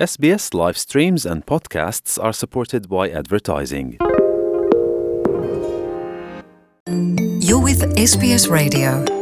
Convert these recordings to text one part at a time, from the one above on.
SBS live streams and podcasts are supported by advertising. You're with SBS Radio.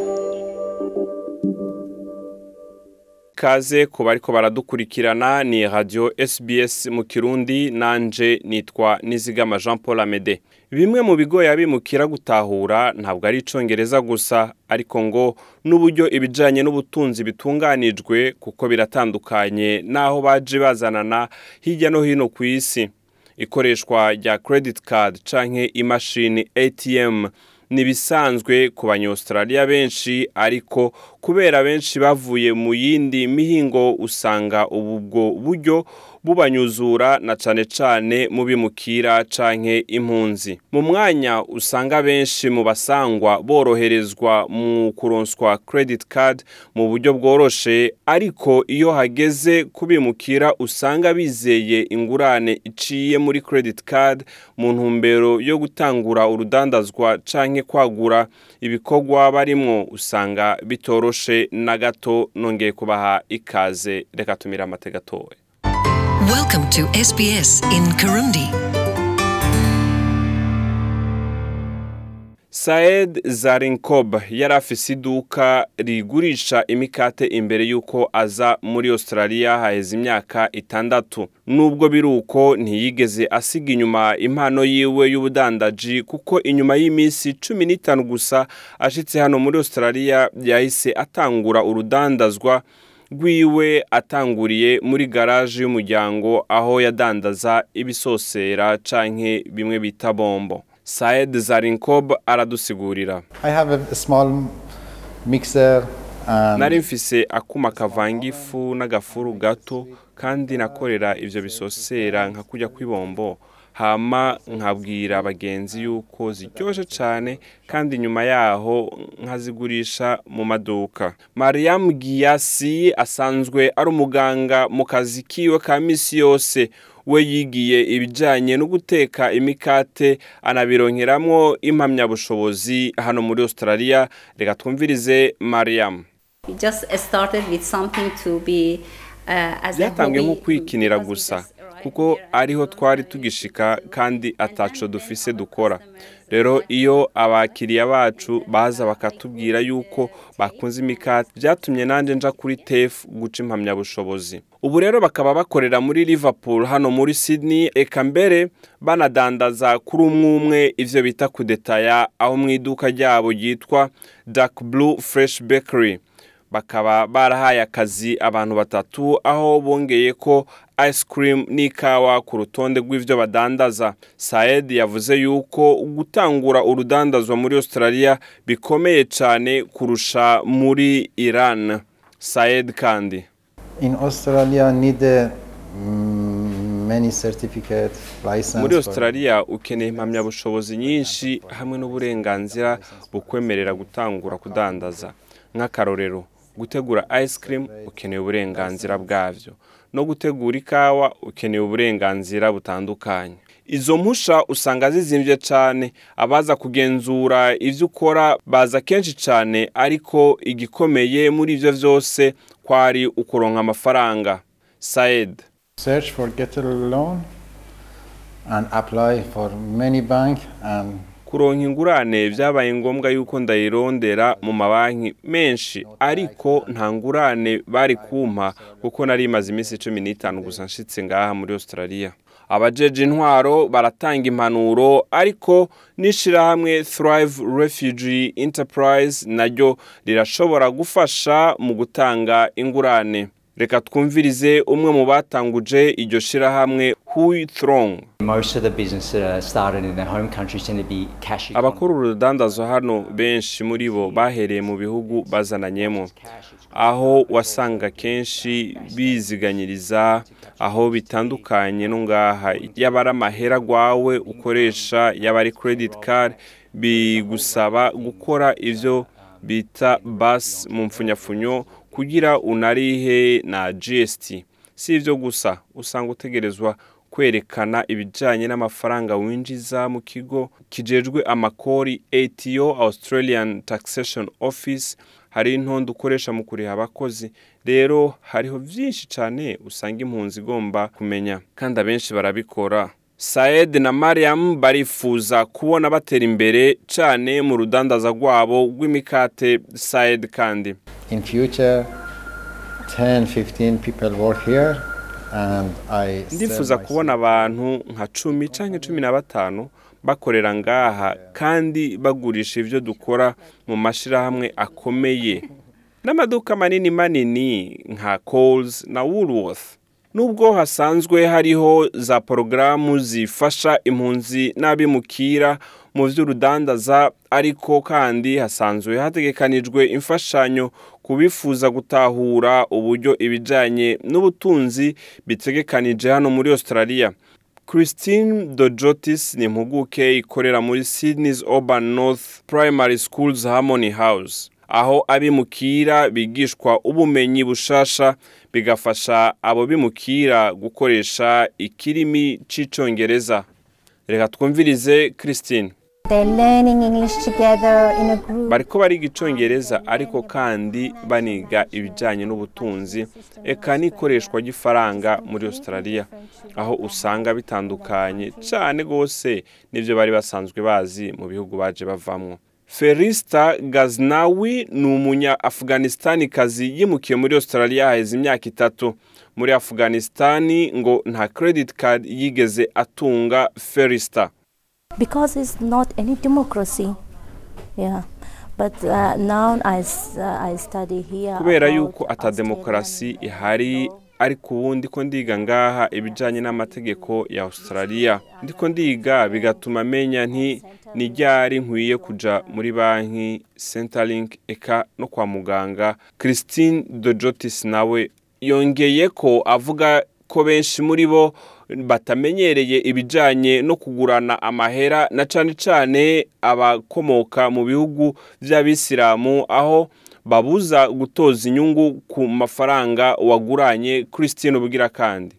Kaze ku bariko baradukurikirana ni radio SBS mu Kirundi nanje nitwa Nizigama Jean Paul Amede. Bimwe mu bigo yabimukira gutahura ntabwo ari icongereza gusa ariko ngo n'uburyo ibijanye n'ubutunzi bitunganijwe kuko biratandukanye naho baje bazanana hirya no hino ku isi. Ikoreshwa rya credit card canke imashini ATM ni bisanzwe ku banyaustralia benshi ariko kubera benshi bavuye mu yindi mihingo usanga ubwo buryo bubanyuzura na cane cane mu bimukira canke impunzi. Mu mwanya usanga benshi mu basangwa boroherezwa mu kuronswa credit card mu buryo bworoshe ariko iyo hageze kubimukira usanga bizeye ingurane iciye muri credit card mu ntumbero yo gutangura urudandazwa canke kwagura ibikorwa barimwo usanga bitoroshe na gato nongeye kubaha ikaze. Reka tumira amate gatoya Saed Zarinkob yari afise iduka rigurisha imikate imbere y'uko aza muri Australia haheze imyaka itandatu. Nubwo biri uko ntiyigeze asiga inyuma impano yiwe y'ubudandaji kuko inyuma y'iminsi cumi n'itanu gusa ashitse hano muri Australia yahise atangura urudandazwa rwiwe atanguriye muri garaje y'umuryango aho yadandaza ibisosera canke bimwe bita bombo. Saed Zarinkob aradusigurira. Nari mfise akuma kavanga ifu n'agafuru gato kandi nakorera ivyo bisosera nka kurya kw'ibombo. Hama nkabwira abagenzi yuko ziryoshe cane kandi nyuma yaho nkazigurisha mu maduka. Mariam giyasi asanzwe ari umuganga mu kazi kiwe ka misi yose. We yigiye ibijanye no guteka imikate anabironkeramwo impamyabushobozi hano muri australia. Reka twumvirize mariam. Uh, byatangiye nko kwikinira gusa. Kuko ariho twari tugishika kandi ataco dufise dukora. Rero iyo abakiriya bacu baza bakatubwira yuko bakunze imikate byatumye nanjye nja kuri tef guca impamyabushobozi. Ubu rero bakaba bakorera muri liverpool hano muri sydney eka mbere banadandaza kuri umwe umwe ivyo bita kudetaya aho mu iduka ryabo ryitwa dark blue fresh bakery. Bakaba barahaye akazi abantu batatu aho bongeye ko ice cream n'ikawa ku rutonde rw'ivyo badandaza. Saed yavuze yuko gutangura urudandazwa muri australia bikomeye cane kurusha muri iran. Saed kandi. In Australia need a, mm, many certificate license muri australia ukeneye impamyabushobozi nyinshi hamwe n'uburenganzira bukwemerera gutangura kudandaza. Nk'akarorero. Gutegura ice cream ukeneye uburenganzira bwavyo. No gutegura ikawa ukeneye uburenganzira butandukanye. Izo mpusha usanga zizimvye cane. Abaza kugenzura ivyo ukora baza kenshi cane ariko igikomeye muri ivyo vyose kwari ukuronka amafaranga. Saed. Search for get a loan and apply for many bank and kuronka ingurane vyabaye ngombwa yuko ndayirondera mu mabanki menshi. Ariko nta ngurane bari kumpa kuko nari maze iminsi cumi n'itanu gusa nshitse ngaha muri australia. Abajeje intwaro baratanga impanuro ariko n'ishirahamwe thrive refugee enterprise naryo rirashobora gufasha mu gutanga ingurane. Reka twumvirize umwe mu batanguje iryo shirahamwe hui economy. abakora urudandazwa hano benshi muri bo bahereye mu bihugu bazananyemo. Aho wasanga kenshi biziganyiriza aho bitandukanye. No ngaha yaba ari amahera gwawe ukoresha yaba ari credit card bigusaba gukora ivyo bita bas mu mfunyafunyo kugira unarihe na GST si ivyo gusa usanga utegerezwa kwerekana ibijyanye n'amafaranga winjiza mu kigo kijejwe amakori ATO Australian Taxation Office. Hari intonde ukoresha mu kuriha abakozi. Rero hariho byinshi cyane usanga impunzi igomba kumenya kandi abenshi barabikora. Saed na Mariam barifuza kubona batera imbere cyane mu rudandaza rwabo rw'imikate Saed kandi. In future, 10, 15 people work here, ndifuza kubona abantu nka cumi cyangwa cumi na batanu bakorera ngaha kandi bagurisha ibyo dukora mu mashyirahamwe akomeye. N'amaduka manini manini nka Coles na Woolworth nubwo hasanzwe hariho za porogaramu zifasha impunzi n'abimukira mu by'urudandaza ariko kandi hasanzwe hategekanijwe imfashanyo ku bifuza gutahura uburyo ibijyanye n'ubutunzi bitegekanije hano muri Australia. Christine Dojotis ni impuguke ikorera muri Sydney's Urban North Primary Schools Harmony House. Aho abimukira bigishwa ubumenyi bushasha bigafasha abo bimukira gukoresha ikirimi cy'icyongereza reka twumvirize Christine. Bariko bariga icyongereza ariko kandi baniga ibijyanye n'ubutunzi eka n'ikoreshwa ry'ifaranga muri Australia. Aho usanga bitandukanye cyane rwose n'ibyo bari basanzwe bazi mu bihugu baje bavamwo. Ferista Gaznawi ni umunya Afghanistanikazi yimukiye muri Australia haheze imyaka itatu. Muri Afghanistani ngo nta credit card yigeze atunga Ferista. Because it's not any democracy. Yeah. But uh, now I, uh, I study here. kubera yuko ata Australian demokarasi ihari ariko ubu ndiko ndiga ngaha ibijyanye n'amategeko ya Australia ndiko ndiga bigatuma menya nti ni ryari nkwiye kuja muri banki Centrelink eka no kwa muganga Christine Dojotis nawe yongeye ko avuga ko benshi muri bo batamenyereye ibijyanye no kugurana amahera na cyane cyane abakomoka mu bihugu by'abisilamu aho babuza gutoza inyungu ku mafaranga waguranye Christine ubugira kandi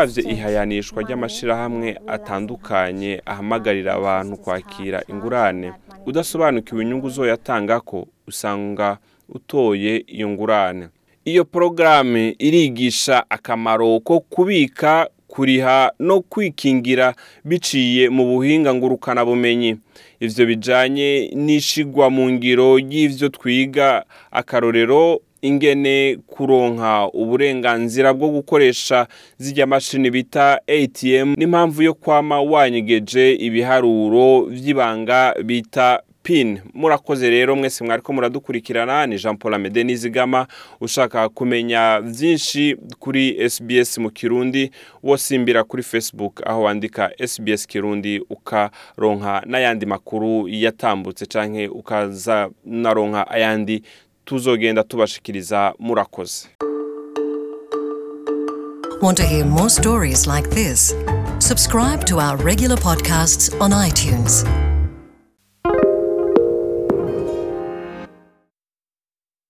instant ihayanishwa ry'amashyirahamwe atandukanye ahamagarira abantu kwakira ingurane. Udasobanukiwe inyungu uzoyatanga ko usanga utoye iyo ngurane. Iyo porogaramu irigisha akamaro ko kubika kuriha no kwikingira biciye mu buhinga ngurukanabumenyi. Ivyo bijanye n'ishigwa mu ngiro y'ivyo twiga akarorero ingene kuronka uburenganzira bwo gukoresha zirya mashini bita ATM n'impamvu yo kwama wanyegeje ibiharuro vy'ibanga bita pin murakoze rero mwese mwariko muradukurikirana ni Jean Paul Amede Nizigama ushaka kumenya vyinshi kuri SBS mu Kirundi wosimbira kuri Facebook aho wandika SBS Kirundi ukaronka n'ayandi makuru yatambutse canke ukaza naronka ayandi tuzogenda tubashikiriza murakoze Want to hear more stories like this? Subscribe to our regular podcasts on iTunes.